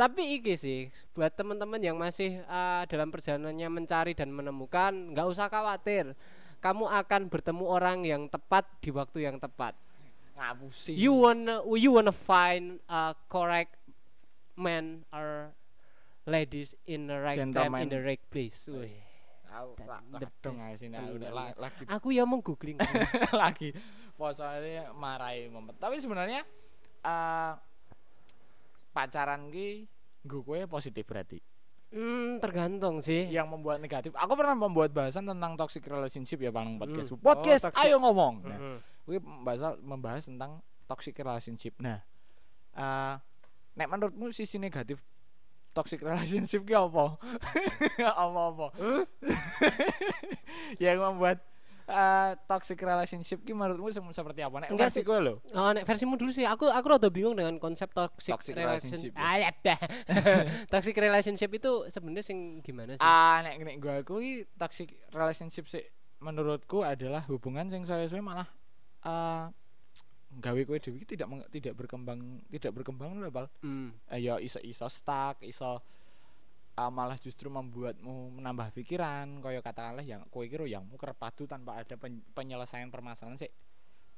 [SPEAKER 2] Tapi iki sih buat teman-teman yang masih eh, dalam perjalanannya mencari dan menemukan, nggak usah khawatir. kamu akan bertemu orang yang tepat di waktu yang tepat.
[SPEAKER 1] Ngapusi.
[SPEAKER 2] You wanna you wanna find a correct man or ladies in the right time
[SPEAKER 1] Gentleman.
[SPEAKER 2] in the right place. Wih.
[SPEAKER 1] Aku
[SPEAKER 2] ya.
[SPEAKER 1] lagi
[SPEAKER 2] Aku ya mau googling.
[SPEAKER 1] lagi posone marahi momen. Tapi sebenarnya eh pacaran ki nggo kowe positif berarti.
[SPEAKER 2] hmm, tergantung sih.
[SPEAKER 1] Yang membuat negatif. Aku pernah membuat bahasan tentang toxic relationship ya Bang podcast.
[SPEAKER 2] Hmm.
[SPEAKER 1] Podcast
[SPEAKER 2] Oh, toxic.
[SPEAKER 1] ayo ngomong. Nah, gue membahas membahas tentang toxic relationship. Nah, eh nek menurutmu sisi negatif toxic relationship ki apa? Apa-apa?
[SPEAKER 2] Hmm?
[SPEAKER 1] yang membuat eh toxic relationship ki menurutmu seperti apa? Nek
[SPEAKER 2] Enggak
[SPEAKER 1] versi gue lo.
[SPEAKER 2] Oh, nek versimu dulu sih. Aku aku rada bingung dengan konsep toxic,
[SPEAKER 1] Toxic
[SPEAKER 2] relationship.
[SPEAKER 1] relationship,
[SPEAKER 2] Ah, ya dah. toxic relationship itu sebenarnya sing gimana sih?
[SPEAKER 1] Ah, nek nek gue aku ki toxic relationship sih menurutku adalah hubungan sing saya suwe malah eh gawe kowe dhewe tidak tidak berkembang tidak berkembang lho, Bal.
[SPEAKER 2] Hmm.
[SPEAKER 1] eh, ya iso iso stuck iso ah, malah justru membuatmu menambah pikiran kaya katakanlah yang kowe kira yangmu kerpadu tanpa ada pen- penyelesaian permasalahan sih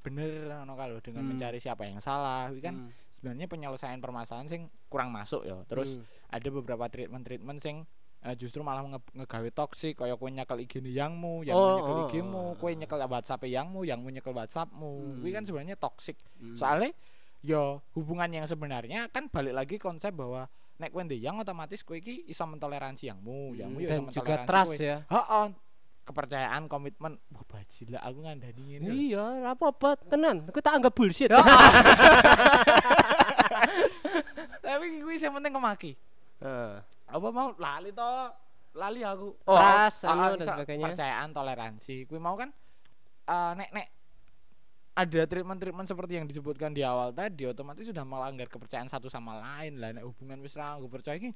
[SPEAKER 1] bener ngono kalau dengan
[SPEAKER 2] Hmm.
[SPEAKER 1] mencari siapa yang salah kan
[SPEAKER 2] Hmm.
[SPEAKER 1] sebenarnya penyelesaian permasalahan sing kurang masuk ya terus
[SPEAKER 2] Hmm.
[SPEAKER 1] ada beberapa treatment treatment sing eh, justru malah nge ngegawe toksik kaya kowe nyekel IG yangmu yang
[SPEAKER 2] Oh,
[SPEAKER 1] nyekel
[SPEAKER 2] oh,
[SPEAKER 1] IG-mu
[SPEAKER 2] oh,
[SPEAKER 1] kowe
[SPEAKER 2] oh.
[SPEAKER 1] nyekel WhatsApp yangmu yangmu nyekel WhatsAppmu kuwi kan
[SPEAKER 2] Hmm.
[SPEAKER 1] sebenarnya toksik
[SPEAKER 2] Hmm.
[SPEAKER 1] soalnya ya hubungan yang sebenarnya kan balik lagi konsep bahwa nek kowe yang otomatis kowe iki iso mentoleransi yangmu yangmu ya iso
[SPEAKER 2] Hmm, dan juga trust
[SPEAKER 1] kowe.
[SPEAKER 2] ya.
[SPEAKER 1] Heeh. kepercayaan komitmen wah bajila aku ngandani ngene lho.
[SPEAKER 2] Iya, apa-apa tenan. Aku tak anggap bullshit.
[SPEAKER 1] tapi kuwi sing penting kemaki
[SPEAKER 2] Heeh.
[SPEAKER 1] apa mau lali to lali aku
[SPEAKER 2] Trust,
[SPEAKER 1] ah, ah,
[SPEAKER 2] anu, dan sebagainya.
[SPEAKER 1] kepercayaan toleransi kuwi mau kan eh, nek nek ada treatment-treatment seperti yang disebutkan di awal tadi otomatis sudah melanggar kepercayaan satu sama lain lah nek hubungan wis ra percaya iki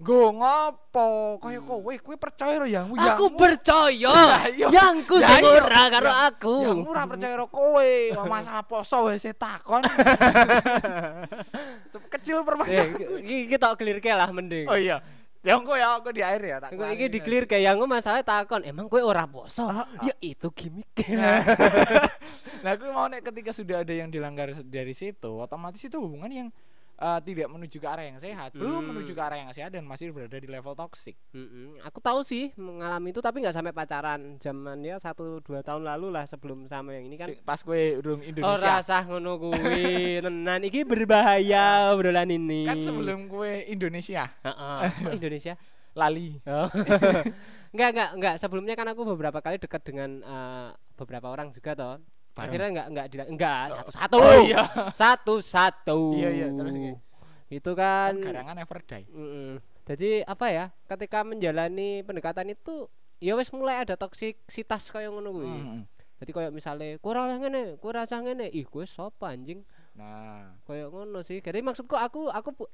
[SPEAKER 1] nggo ngopo kaya kowe kowe percaya ro
[SPEAKER 2] Hmm. Aku percaya.
[SPEAKER 1] Iya.
[SPEAKER 2] Yangku sing
[SPEAKER 1] iya.
[SPEAKER 2] ora karo aku.
[SPEAKER 1] yangmu ora percaya ro kowe masalah poso wis takon kecil
[SPEAKER 2] Eh,
[SPEAKER 1] permasalahan
[SPEAKER 2] iki iki tak clear ke lah mending.
[SPEAKER 1] oh iya ya engko ya aku di air ya tak
[SPEAKER 2] Engko iki
[SPEAKER 1] keluarin.
[SPEAKER 2] di clear ke yang masalah takon, emang kowe ora poso?
[SPEAKER 1] Ah, ah.
[SPEAKER 2] Ya itu gimmick.
[SPEAKER 1] Nah, aku mau nek ketika sudah ada yang dilanggar dari situ, otomatis itu hubungan yang eh, tidak menuju ke arah yang sehat, belum
[SPEAKER 2] Hmm.
[SPEAKER 1] menuju ke arah yang sehat dan masih berada di level toksik.
[SPEAKER 2] Mm-mm. Aku tahu sih mengalami itu tapi nggak sampai pacaran. Zaman ya satu dua tahun lalu lah sebelum sama yang ini kan.
[SPEAKER 1] Si- Pas urung
[SPEAKER 2] Oh
[SPEAKER 1] Indonesia.
[SPEAKER 2] rasah ngono kuwi. Tenan iki berbahaya obrolan ini.
[SPEAKER 1] kan sebelum kue Indonesia,
[SPEAKER 2] Indonesia.
[SPEAKER 1] lali.
[SPEAKER 2] Oh. enggak enggak enggak sebelumnya kan aku beberapa kali dekat dengan eh, beberapa orang juga toh.
[SPEAKER 1] Bareng.
[SPEAKER 2] Akhirnya enggak enggak dila- enggak satu-satu.
[SPEAKER 1] Oh iya.
[SPEAKER 2] Satu-satu.
[SPEAKER 1] Iya, iya, terus iki.
[SPEAKER 2] Itu kan
[SPEAKER 1] Garangan never die.
[SPEAKER 2] Mm-mm. Jadi apa ya? Ketika menjalani pendekatan itu ya wis mulai ada toksiksitas kayak ngono kuwi.
[SPEAKER 1] Mm.
[SPEAKER 2] Jadi kayak misalnya kurang ngene, kurang rasa ngene, ih kowe sapa anjing?
[SPEAKER 1] Nah,
[SPEAKER 2] Kayak ngono sih. Jadi maksudku aku aku pu-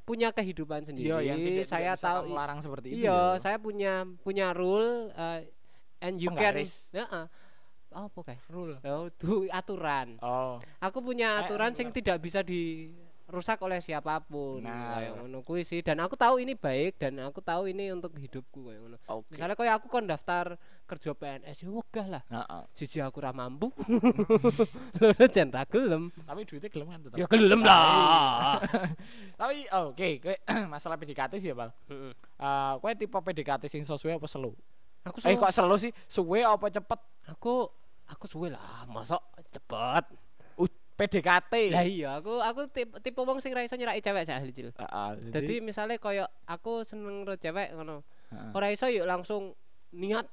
[SPEAKER 2] punya kehidupan sendiri.
[SPEAKER 1] iya yang tidak,
[SPEAKER 2] saya
[SPEAKER 1] tidak
[SPEAKER 2] tahu
[SPEAKER 1] larang seperti itu.
[SPEAKER 2] Iya,
[SPEAKER 1] ya.
[SPEAKER 2] saya punya punya rule uh, and you
[SPEAKER 1] Penggaris.
[SPEAKER 2] can Heeh. Apa kayak?
[SPEAKER 1] rule.
[SPEAKER 2] Oh, itu aturan.
[SPEAKER 1] Oh,
[SPEAKER 2] Aku punya
[SPEAKER 1] Eh,
[SPEAKER 2] aturan
[SPEAKER 1] anu,
[SPEAKER 2] sing tidak bisa dirusak oleh siapa pun.
[SPEAKER 1] Nah.
[SPEAKER 2] Kayak ngono kuwi sih. Dan aku tahu ini baik dan aku tahu ini untuk hidupku kayak ngono.
[SPEAKER 1] oke.
[SPEAKER 2] Misalnya kayak aku kon daftar kerja PNS ya wegah lah.
[SPEAKER 1] Heeh.
[SPEAKER 2] Siji aku ra mampu. Lho jan ra gelem.
[SPEAKER 1] Tapi duitnya gelem kan tetap.
[SPEAKER 2] Ya gelem lah.
[SPEAKER 1] Tapi oke, kowe masalah PDKT sih ya, Bang.
[SPEAKER 2] Heeh.
[SPEAKER 1] Eh, kowe tipe PDKT sing sesuai apa slow?
[SPEAKER 2] Aku
[SPEAKER 1] Eh
[SPEAKER 2] suwe-
[SPEAKER 1] kok slow sih? Suwe apa cepet?
[SPEAKER 2] aku aku suwe lah, mosok cepet.
[SPEAKER 1] Uh, PDKT.
[SPEAKER 2] Lah iya, aku aku tipe, tipe wong sing ra iso nyeraki cewek sak cil.
[SPEAKER 1] Heeh,
[SPEAKER 2] Jadi misalnya koyo aku seneng karo cewek ngono.
[SPEAKER 1] heeh.
[SPEAKER 2] Ora iso yuk langsung niat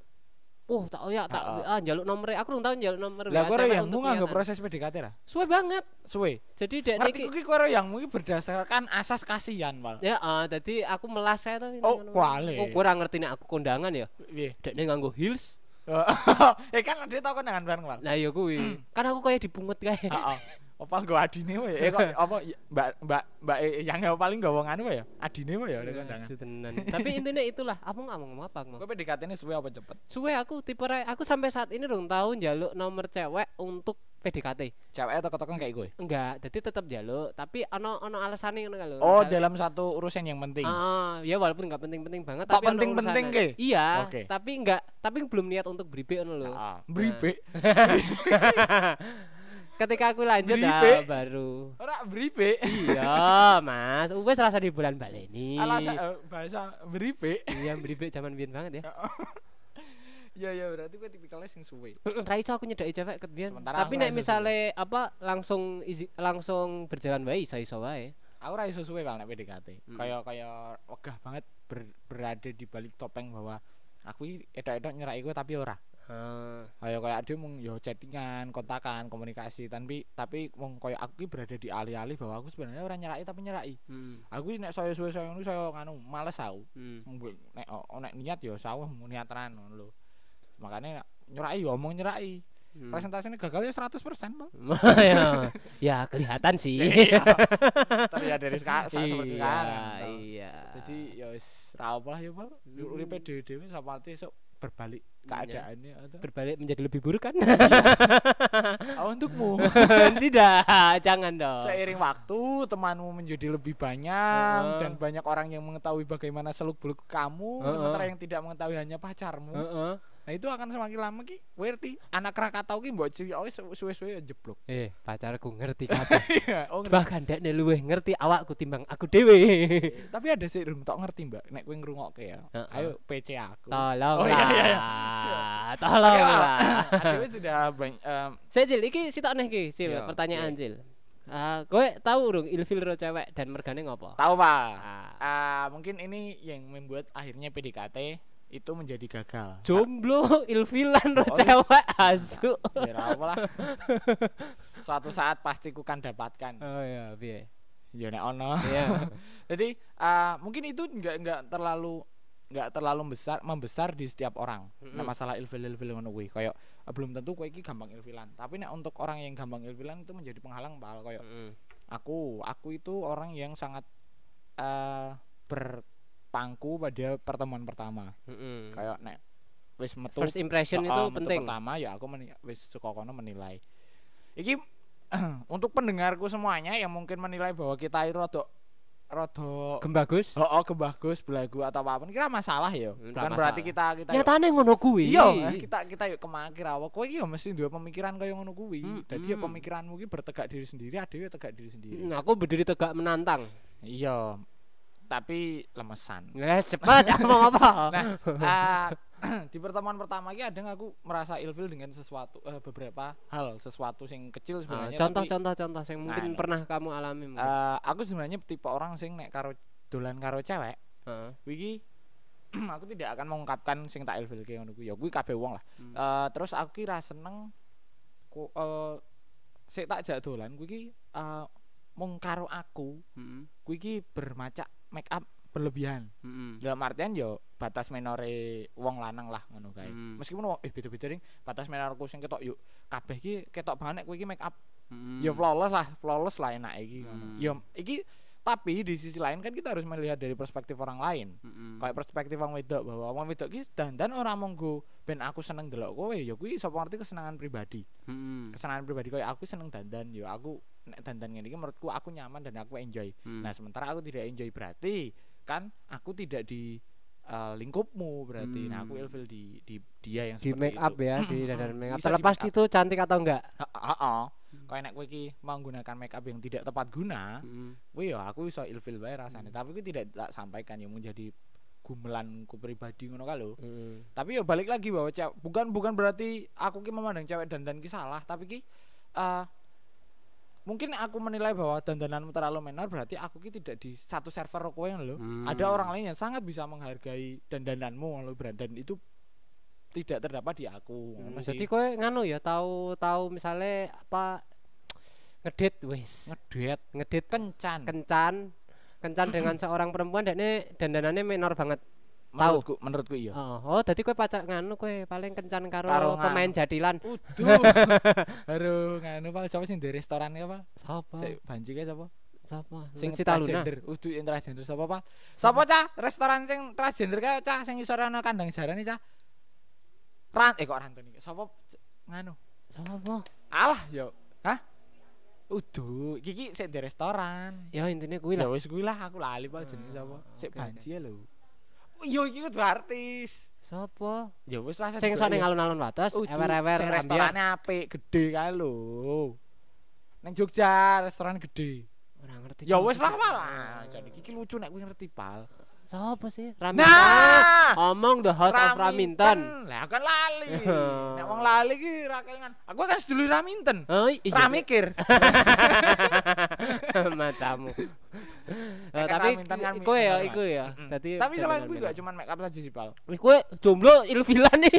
[SPEAKER 2] Oh, tak oh ya, tak
[SPEAKER 1] Heeh.
[SPEAKER 2] ah njaluk nomor aku rung tau njaluk nomor
[SPEAKER 1] Lah kowe yang nganggo
[SPEAKER 2] niatan.
[SPEAKER 1] proses PDKT ra?
[SPEAKER 2] Suwe banget.
[SPEAKER 1] Suwe.
[SPEAKER 2] Jadi dek niki
[SPEAKER 1] kuwi kowe yang iki berdasarkan asas kasihan, Wal.
[SPEAKER 2] ya ah dadi aku melas saya tuh.
[SPEAKER 1] Oh, kuali.
[SPEAKER 2] Oh, kurang ngerti nek aku kondangan ya.
[SPEAKER 1] Piye?
[SPEAKER 2] Dek nganggo heels.
[SPEAKER 1] eh kan dia tau kondangan bareng, Wal.
[SPEAKER 2] Nah iya kuwi. kan aku kayak dipungut kae.
[SPEAKER 1] Heeh. Apa nggo adine wae? Eh kok apa ya, Mbak Mbak Mbak eh, yang paling nggawa nganu wae ya? Adine wae ya nek kondangan.
[SPEAKER 2] Tenan. Tapi intinya itulah, aku nggak mau ngomong apa mau.
[SPEAKER 1] Kowe PDKT ini suwe apa cepet?
[SPEAKER 2] Suwe aku tipe aku sampai saat ini dong tahu njaluk nomor cewek untuk PDKT.
[SPEAKER 1] Cewek atau ketokon kayak gue.
[SPEAKER 2] Enggak, jadi tetap jaluk, tapi ono ono alasane ngono lho.
[SPEAKER 1] Oh,
[SPEAKER 2] Misalnya-
[SPEAKER 1] dalam satu urusan yang penting.
[SPEAKER 2] Ah, ya walaupun nggak penting-penting banget
[SPEAKER 1] Tak
[SPEAKER 2] tapi ono
[SPEAKER 1] penting-penting
[SPEAKER 2] urusannya.
[SPEAKER 1] ke?
[SPEAKER 2] Iya,
[SPEAKER 1] Oke.
[SPEAKER 2] tapi enggak tapi belum niat untuk beribe ngono lho.
[SPEAKER 1] Ah, bribe.
[SPEAKER 2] Ketika aku lanjut ah, baru.
[SPEAKER 1] Ora bribe.
[SPEAKER 2] Iya, Mas. Wes rasa di bulan baleni.
[SPEAKER 1] Alasan eh, bahasa bribe.
[SPEAKER 2] Iya, beribe zaman biyen banget ya.
[SPEAKER 1] Ya ya berarti gue tipikalnya sing suwe.
[SPEAKER 2] Ra iso aku nyedaki cewek ket biyen. Tapi nek misale apa langsung izi, langsung berjalan wae iso iso wae.
[SPEAKER 1] Aku ra iso suwe bang nek PDKT.
[SPEAKER 2] Mm.
[SPEAKER 1] Kayak kayak wegah banget ber- berada di balik topeng bahwa aku edok-edok nyerai gue tapi ora.
[SPEAKER 2] Ah,
[SPEAKER 1] Kayak kayak ada mung yo chattingan, kontakan, komunikasi tapi tapi mung kayak aku berada di alih-alih bahwa aku sebenarnya orang nyerai tapi nyerai.
[SPEAKER 2] hmm,
[SPEAKER 1] Aku nek saya suwe saya ngono saya nganu males aku.
[SPEAKER 2] hmm.
[SPEAKER 1] Nek nek niat yo sawah mau niat tenan ngono lho. Makanya nyerai yo omong nyerai.
[SPEAKER 2] hmm.
[SPEAKER 1] Presentasinya gagal ya 100% Bang.
[SPEAKER 2] ya, ya kelihatan sih.
[SPEAKER 1] Iya. Terlihat dari sekarang seperti
[SPEAKER 2] iya,
[SPEAKER 1] sekarang.
[SPEAKER 2] iya.
[SPEAKER 1] Jadi ya wis ra apa lah ya, Pak.
[SPEAKER 2] Hmm.
[SPEAKER 1] Uripe dhewe-dhewe sapa esuk berbalik
[SPEAKER 2] Iya.
[SPEAKER 1] keadaannya atau
[SPEAKER 2] berbalik menjadi lebih buruk kan?
[SPEAKER 1] oh, untukmu.
[SPEAKER 2] Tidak, jangan dong.
[SPEAKER 1] Seiring waktu temanmu menjadi lebih banyak
[SPEAKER 2] Heeh.
[SPEAKER 1] dan banyak orang yang mengetahui bagaimana seluk-beluk kamu
[SPEAKER 2] Heeh.
[SPEAKER 1] sementara yang tidak mengetahui hanya pacarmu.
[SPEAKER 2] Heeh.
[SPEAKER 1] Nah, itu akan semakin lama ki werti anak Krakatau ki mbok ciyok suwe-suwe jeblok.
[SPEAKER 2] Eh, pacarku ngerti kabeh.
[SPEAKER 1] oh, ngerti.
[SPEAKER 2] Bahkan dekne luwih ngerti awakku timbang aku dhewe.
[SPEAKER 1] Tapi ada sih rung tok ngerti, Mbak. Nek kowe ngrungokke ya.
[SPEAKER 2] Heeh.
[SPEAKER 1] Ayo PC aku.
[SPEAKER 2] Tolonglah.
[SPEAKER 1] Oh, iya, iya, iya.
[SPEAKER 2] Tolonglah.
[SPEAKER 1] Adewe sudah banyak
[SPEAKER 2] Saya Cil, iki sitok neh iki, Cil,
[SPEAKER 1] Iya,
[SPEAKER 2] pertanyaan Cil. Ah, kowe tahu urung ilfil ro cewek dan mergane ngopo?
[SPEAKER 1] tahu, Pak.
[SPEAKER 2] Ah,
[SPEAKER 1] mungkin ini yang membuat akhirnya PDKT itu menjadi gagal.
[SPEAKER 2] jomblo ilfilan
[SPEAKER 1] Oh, iya.
[SPEAKER 2] cewek asu.
[SPEAKER 1] Ya lah. Suatu saat pasti ku kan dapatkan.
[SPEAKER 2] Oh iya, piye?
[SPEAKER 1] Ya nek ono.
[SPEAKER 2] Iya.
[SPEAKER 1] Jadi ah, mungkin itu enggak enggak terlalu enggak terlalu besar membesar di setiap orang. Nah,
[SPEAKER 2] Mm-mm.
[SPEAKER 1] masalah ilfil-ilfil ngono kuwi kayak ah, belum tentu kowe iki gampang ilfilan. Tapi nek untuk orang yang gampang ilfilan itu menjadi penghalang Pak. Kayak
[SPEAKER 2] Heeh.
[SPEAKER 1] aku, aku itu orang yang sangat eh berpangku pada pertemuan pertama.
[SPEAKER 2] Heeh.
[SPEAKER 1] Kayak nek wis metu
[SPEAKER 2] First impression
[SPEAKER 1] Oh,
[SPEAKER 2] itu
[SPEAKER 1] metu
[SPEAKER 2] penting.
[SPEAKER 1] pertama ya aku meni wis suka kono menilai iki untuk pendengarku semuanya yang mungkin menilai bahwa kita itu rada rada
[SPEAKER 2] Gembagus.
[SPEAKER 1] oh, oh kebagus belagu atau apa pun kira masalah ya bukan
[SPEAKER 2] masalah.
[SPEAKER 1] berarti kita kita
[SPEAKER 2] Nyatane ngono kuwi.
[SPEAKER 1] iya kita kita yuk kemakir awak kowe iki mesti duwe pemikiran kaya ngono kuwi
[SPEAKER 2] Mm,
[SPEAKER 1] dadi ya
[SPEAKER 2] mm.
[SPEAKER 1] pemikiranmu ki bertegak diri sendiri ada ya tegak diri sendiri
[SPEAKER 2] Hmm, aku berdiri tegak menantang.
[SPEAKER 1] iya tapi lemesan
[SPEAKER 2] Ya cepet ngomong apa?
[SPEAKER 1] Nah, ah, di pertemuan pertama ini kadang aku merasa ilfil dengan sesuatu eh, beberapa hal, sesuatu yang kecil
[SPEAKER 2] Ah,
[SPEAKER 1] sebenarnya.
[SPEAKER 2] contoh
[SPEAKER 1] tapi,
[SPEAKER 2] contoh contoh yang mungkin
[SPEAKER 1] Nah,
[SPEAKER 2] pernah kamu alami mungkin.
[SPEAKER 1] eh, aku sebenarnya tipe orang sing nek karo dolan karo cewek,
[SPEAKER 2] Heeh.
[SPEAKER 1] wiki aku tidak akan mengungkapkan sing tak ilfil kayak ngono kuwi. Ya kuwi kabeh wong lah.
[SPEAKER 2] Hmm.
[SPEAKER 1] Eh, terus aku kira seneng ku eh sik tak jak dolan kuwi eh, mung karo aku,
[SPEAKER 2] Heeh.
[SPEAKER 1] kuwi ki bermacak make up berlebihan.
[SPEAKER 2] Heeh.
[SPEAKER 1] dalam artian yo batas menore wong lanang lah ngono kae.
[SPEAKER 2] Hmm.
[SPEAKER 1] Meskipun wong eh beda-beda ring batas menorku sing ketok yuk kabeh iki ketok banget kowe iki make up.
[SPEAKER 2] Hmm.
[SPEAKER 1] Ya flawless lah, flawless lah enak iki.
[SPEAKER 2] Hmm.
[SPEAKER 1] Ya iki tapi di sisi lain kan kita harus melihat dari perspektif orang lain.
[SPEAKER 2] Heeh.
[SPEAKER 1] Kayak perspektif wong wedok bahwa wong wedok iki dandan ora monggo ben aku seneng delok kowe ya kuwi sapa ngerti kesenangan pribadi.
[SPEAKER 2] Heeh.
[SPEAKER 1] Kesenangan pribadi kayak aku seneng dandan ya aku nek dandan ngene iki menurutku aku nyaman dan aku enjoy.
[SPEAKER 2] Hmm.
[SPEAKER 1] Nah, sementara aku tidak enjoy berarti kan aku tidak di eh, lingkupmu berarti. Nah, aku
[SPEAKER 2] Hmm.
[SPEAKER 1] ilfil di di dia yang
[SPEAKER 2] di
[SPEAKER 1] seperti
[SPEAKER 2] make up
[SPEAKER 1] itu.
[SPEAKER 2] ya di dandan make up
[SPEAKER 1] Bisa
[SPEAKER 2] terlepas
[SPEAKER 1] make up.
[SPEAKER 2] itu cantik atau enggak
[SPEAKER 1] Heeh. Kayak nek kowe iki menggunakan make up yang tidak tepat guna,
[SPEAKER 2] Heeh.
[SPEAKER 1] kuwi ya aku iso ilfil bae rasane.
[SPEAKER 2] Hmm.
[SPEAKER 1] Tapi kuwi tidak tak sampaikan yang menjadi gumelanku pribadi ngono kan lho.
[SPEAKER 2] Heeh.
[SPEAKER 1] Tapi ya balik lagi bahwa cewek bukan bukan berarti aku ki memandang cewek dandan ki salah, tapi ki eh mungkin aku menilai bahwa dandananmu terlalu menor berarti aku ki tidak di satu server kowe ngono lho.
[SPEAKER 2] Hmm.
[SPEAKER 1] Ada orang lain yang sangat bisa menghargai dandananmu Bran. dan itu tidak terdapat di aku.
[SPEAKER 2] Hmm, jadi kowe nganu ya tahu tahu misalnya apa ngedit wis
[SPEAKER 1] ngedet
[SPEAKER 2] ngedit
[SPEAKER 1] kencan
[SPEAKER 2] kencan kencan dengan seorang perempuan dan dandanannya menor banget
[SPEAKER 1] menurutku menurutku iya.
[SPEAKER 2] oh, oh jadi kowe pacak nganu kowe paling kencan karo,
[SPEAKER 1] Karo
[SPEAKER 2] pemain
[SPEAKER 1] nganu.
[SPEAKER 2] jadilan
[SPEAKER 1] Uduh. Baru nganu Pak, sapa sing di restoran ki apa?
[SPEAKER 2] siapa
[SPEAKER 1] Sik banji sapa?
[SPEAKER 2] siapa
[SPEAKER 1] Sing
[SPEAKER 2] Cita Luna
[SPEAKER 1] transgender. Udu yang transgender sapa Pak? Sapa cah? Restoran sing transgender kae cah sing isore ana kandang jarane cah. Ran eh kok Rantoni. Sapa c- nganu?
[SPEAKER 2] siapa
[SPEAKER 1] Alah yo. Hah? Udu, iki sik di restoran.
[SPEAKER 2] Ya intinya kuwi
[SPEAKER 1] Ya
[SPEAKER 2] lah.
[SPEAKER 1] wis kuwi lah aku lali Pak jenenge
[SPEAKER 2] Hmm,
[SPEAKER 1] sapa. Sik banci ya lho. Yo iki kudu artis.
[SPEAKER 2] Sopo?
[SPEAKER 1] Ya wis lah
[SPEAKER 2] Sing sone alun-alun wates, ewer-ewer
[SPEAKER 1] sing restorane apik, gede kae lho. Neng Jogja restoran gede.
[SPEAKER 2] Ora ngerti.
[SPEAKER 1] Ya wis lah malah. Jadi iki lucu nek kuwi ngerti pal.
[SPEAKER 2] Sopo sih? Raminten.
[SPEAKER 1] Nah,
[SPEAKER 2] Omong the house of Raminten.
[SPEAKER 1] Lah kan lali. Nek wong lali ki ra kelingan. Aku kan sedulur Raminten.
[SPEAKER 2] Oh iya.
[SPEAKER 1] Ra mikir.
[SPEAKER 2] matamu.
[SPEAKER 1] Kayak
[SPEAKER 2] tapi
[SPEAKER 1] Raminten kan
[SPEAKER 2] iku ya, iku ya. Dadi
[SPEAKER 1] Tapi selain kuwi gak cuman make up saja sih, Pal.
[SPEAKER 2] Iku jomblo ilfilan nih.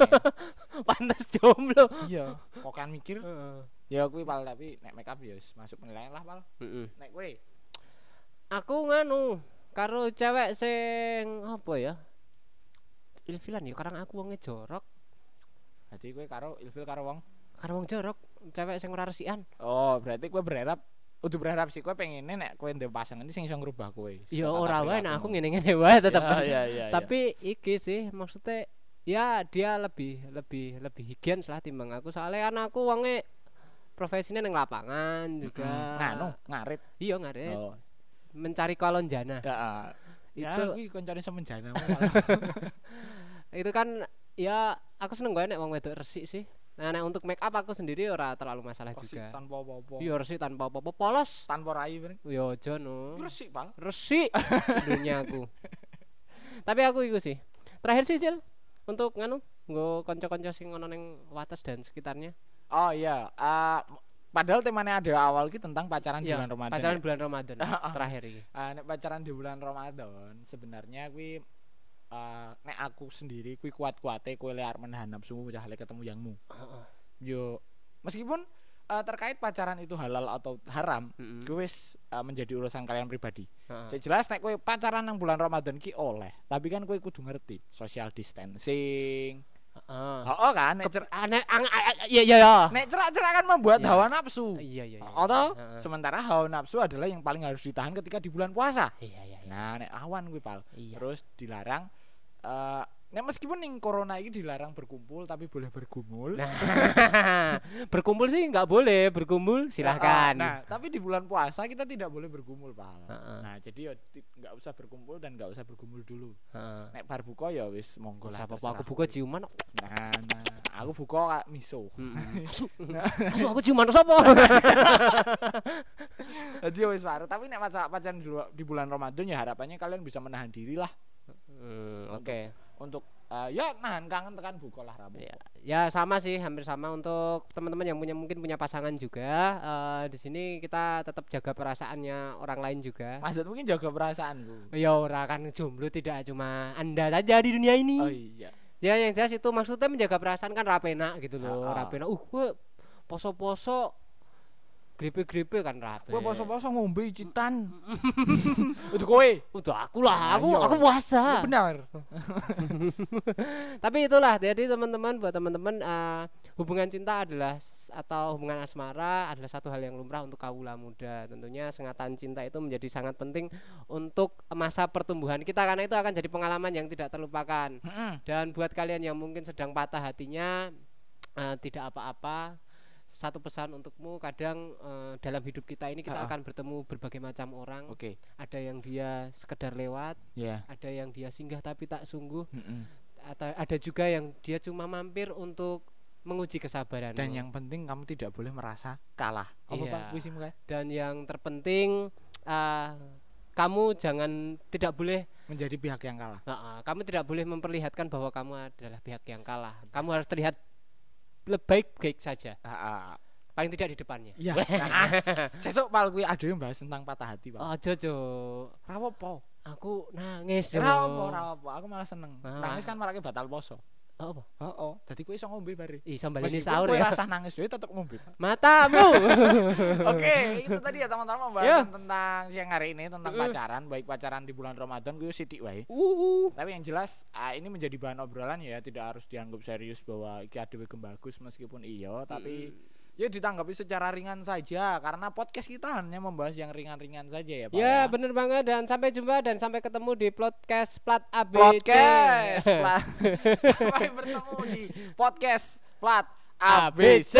[SPEAKER 2] Pantes jomblo.
[SPEAKER 1] Iya, kok kan mikir.
[SPEAKER 2] Heeh.
[SPEAKER 1] Ya kuwi Pal, tapi nek make up ya masuk penilaian lah, Pal. Nek kuwi
[SPEAKER 2] Aku nganu karo cewek sing apa ya? Ilfilan ya karang aku wonge jorok.
[SPEAKER 1] Dadi kowe karo ilfil karo wong.
[SPEAKER 2] Karo wong jorok, cewek sing ora resikan.
[SPEAKER 1] Oh, berarti kowe berharap Udah berharap sih kowe pengennya nek kowe ndek pasangan iki sing iso ngrubah kowe.
[SPEAKER 2] Ya ora wae nek aku ngene-ngene wae tetep.
[SPEAKER 1] Iya, iya, iya.
[SPEAKER 2] Tapi iki sih maksudnya ya dia lebih lebih lebih higien lah timbang aku soalnya kan aku wonge profesinya neng lapangan juga.
[SPEAKER 1] nganu, ngarit.
[SPEAKER 2] Iya ngarit.
[SPEAKER 1] Oh.
[SPEAKER 2] Mencari kolon jana.
[SPEAKER 1] Ya, ya
[SPEAKER 2] Itu-
[SPEAKER 1] koncone semenjana.
[SPEAKER 2] Itu kan ya aku seneng banget nek wong wedok resik sih. Nah, untuk make up aku sendiri ora terlalu masalah
[SPEAKER 1] Resik
[SPEAKER 2] juga.
[SPEAKER 1] tanpa apa-apa.
[SPEAKER 2] Iya resik tanpa apa-apa polos.
[SPEAKER 1] Tanpa rai bener.
[SPEAKER 2] Yo aja no.
[SPEAKER 1] Resik, Pal.
[SPEAKER 2] Resik dunia aku. Tapi aku iku sih. Terakhir sih Cil untuk nganu nggo kanca-kanca sing ono ning wates dan sekitarnya.
[SPEAKER 1] Oh iya, eh, padahal temanya ada awal ki tentang pacaran di
[SPEAKER 2] Iya,
[SPEAKER 1] bulan Ramadan.
[SPEAKER 2] Pacaran
[SPEAKER 1] ya.
[SPEAKER 2] bulan Ramadan terakhir iki.
[SPEAKER 1] Eh, nek pacaran di bulan Ramadan sebenarnya kuwi eh, nek aku sendiri kuwi kuat-kuate kowe liar menahan nafsumu cah lek ketemu yangmu.
[SPEAKER 2] Heeh.
[SPEAKER 1] Yo meskipun eh, terkait pacaran itu halal atau haram,
[SPEAKER 2] Heeh.
[SPEAKER 1] kuwi wis eh, menjadi urusan kalian pribadi.
[SPEAKER 2] Heeh.
[SPEAKER 1] Sing jelas nek kowe pacaran nang bulan Ramadan ki oleh, tapi kan kowe kudu ngerti social distancing.
[SPEAKER 2] Heeh.
[SPEAKER 1] Oh, kan nek cer-
[SPEAKER 2] Aneh ang a- a- iya iya ya.
[SPEAKER 1] nek cerak-cerak kan membuat
[SPEAKER 2] Iya.
[SPEAKER 1] hawa nafsu.
[SPEAKER 2] Iya iya. iya.
[SPEAKER 1] Atau
[SPEAKER 2] Heeh.
[SPEAKER 1] sementara hawa nafsu adalah yang paling harus ditahan ketika di bulan puasa.
[SPEAKER 2] Iya iya iya.
[SPEAKER 1] Nah, nek awan kuwi pal.
[SPEAKER 2] Iya.
[SPEAKER 1] Terus dilarang eh nek meskipun ning corona ini dilarang berkumpul tapi boleh bergumul.
[SPEAKER 2] Nah, berkumpul sih nggak boleh, berkumpul silahkan.
[SPEAKER 1] Nah, tapi di bulan puasa kita tidak boleh bergumul, pal.
[SPEAKER 2] Heeh.
[SPEAKER 1] Nah, jadi ya nggak usah berkumpul dan nggak usah bergumul dulu.
[SPEAKER 2] Heeh.
[SPEAKER 1] Nek bar buka ya wis monggo lah.
[SPEAKER 2] Siapa aku buka ciuman.
[SPEAKER 1] Nah, nah, aku buka kak miso.
[SPEAKER 2] Asu, asu aku ciuman sapa?
[SPEAKER 1] Jadi wis baru. Tapi nek pacar pacaran di, di bulan Ramadan ya harapannya kalian bisa menahan diri lah
[SPEAKER 2] Hmm, Oke.
[SPEAKER 1] Untuk eh, ya nahan kangen tekan buka lah Rabu.
[SPEAKER 2] Ya, ya sama sih, hampir sama untuk teman-teman yang punya mungkin punya pasangan juga. eh, di sini kita tetap jaga perasaannya orang lain juga.
[SPEAKER 1] Maksud mungkin jaga perasaanku.
[SPEAKER 2] Ya ora kan jomblo tidak cuma Anda saja di dunia ini.
[SPEAKER 1] Oh iya.
[SPEAKER 2] Ya yang jelas itu maksudnya menjaga perasaan kan rapena gitu loh,
[SPEAKER 1] ah.
[SPEAKER 2] rapena. Uh, gue poso-poso gripe-gripe kan rape.
[SPEAKER 1] Kowe poso-poso ngombe icitan. Itu kowe.
[SPEAKER 2] Udah aku lah, aku
[SPEAKER 1] Ayo.
[SPEAKER 2] aku puasa.
[SPEAKER 1] Benar.
[SPEAKER 2] Tapi itulah jadi teman-teman buat teman-teman eh, hubungan cinta adalah atau hubungan asmara adalah satu hal yang lumrah untuk kaula muda. Tentunya sengatan cinta itu menjadi sangat penting untuk masa pertumbuhan kita karena itu akan jadi pengalaman yang tidak terlupakan.
[SPEAKER 1] Heeh.
[SPEAKER 2] Dan buat kalian yang mungkin sedang patah hatinya eh, tidak apa-apa. Satu pesan untukmu, kadang eh, dalam hidup kita ini kita
[SPEAKER 1] Ha-ha.
[SPEAKER 2] akan bertemu berbagai macam orang.
[SPEAKER 1] Oke.
[SPEAKER 2] Ada yang dia sekedar lewat,
[SPEAKER 1] Ya.
[SPEAKER 2] ada yang dia singgah tapi tak sungguh
[SPEAKER 1] Heeh.
[SPEAKER 2] atau ada juga yang dia cuma mampir untuk menguji kesabaran
[SPEAKER 1] Dan yang penting kamu tidak boleh merasa kalah. Apa. Pak puisimu kae?
[SPEAKER 2] dan yang terpenting eh, kamu jangan tidak boleh
[SPEAKER 1] Menjadi pihak yang kalah.
[SPEAKER 2] eh, kamu tidak boleh memperlihatkan bahwa kamu adalah pihak yang kalah kamu harus terlihat baik baik saja
[SPEAKER 1] Heeh.
[SPEAKER 2] paling tidak di depannya
[SPEAKER 1] Iya. Nah, Sesuk pal kuwi ada yang bahas tentang patah hati, Pak.
[SPEAKER 2] ojo jo
[SPEAKER 1] Rawopo?
[SPEAKER 2] aku nangis.
[SPEAKER 1] Rawopo, rawopo. Aku malah seneng.
[SPEAKER 2] Ah.
[SPEAKER 1] Nangis kan marake batal poso.
[SPEAKER 2] Oh, apa
[SPEAKER 1] Heeh. Dadi kowe iso ngombe bare.
[SPEAKER 2] ih
[SPEAKER 1] Meskipun
[SPEAKER 2] sahur ya
[SPEAKER 1] rasa nangis dhewe tetep ngombe.
[SPEAKER 2] Matamu
[SPEAKER 1] Oke, itu tadi ya teman-teman pembahasan tentang siang hari ini tentang
[SPEAKER 2] Mm-mm.
[SPEAKER 1] pacaran, baik pacaran di bulan Ramadan kuwi sithik wae.
[SPEAKER 2] uh,
[SPEAKER 1] Tapi yang jelas ah, ini menjadi bahan obrolan ya, tidak harus dianggap serius bahwa iki adewe bagus meskipun iya, tapi ya ditanggapi secara ringan saja karena podcast kita hanya membahas yang ringan-ringan saja ya, Pak.
[SPEAKER 2] Ya bener banget dan sampai jumpa dan sampai ketemu di podcast plat ABC.
[SPEAKER 1] Podcast plat. Sampai bertemu di podcast plat ABC.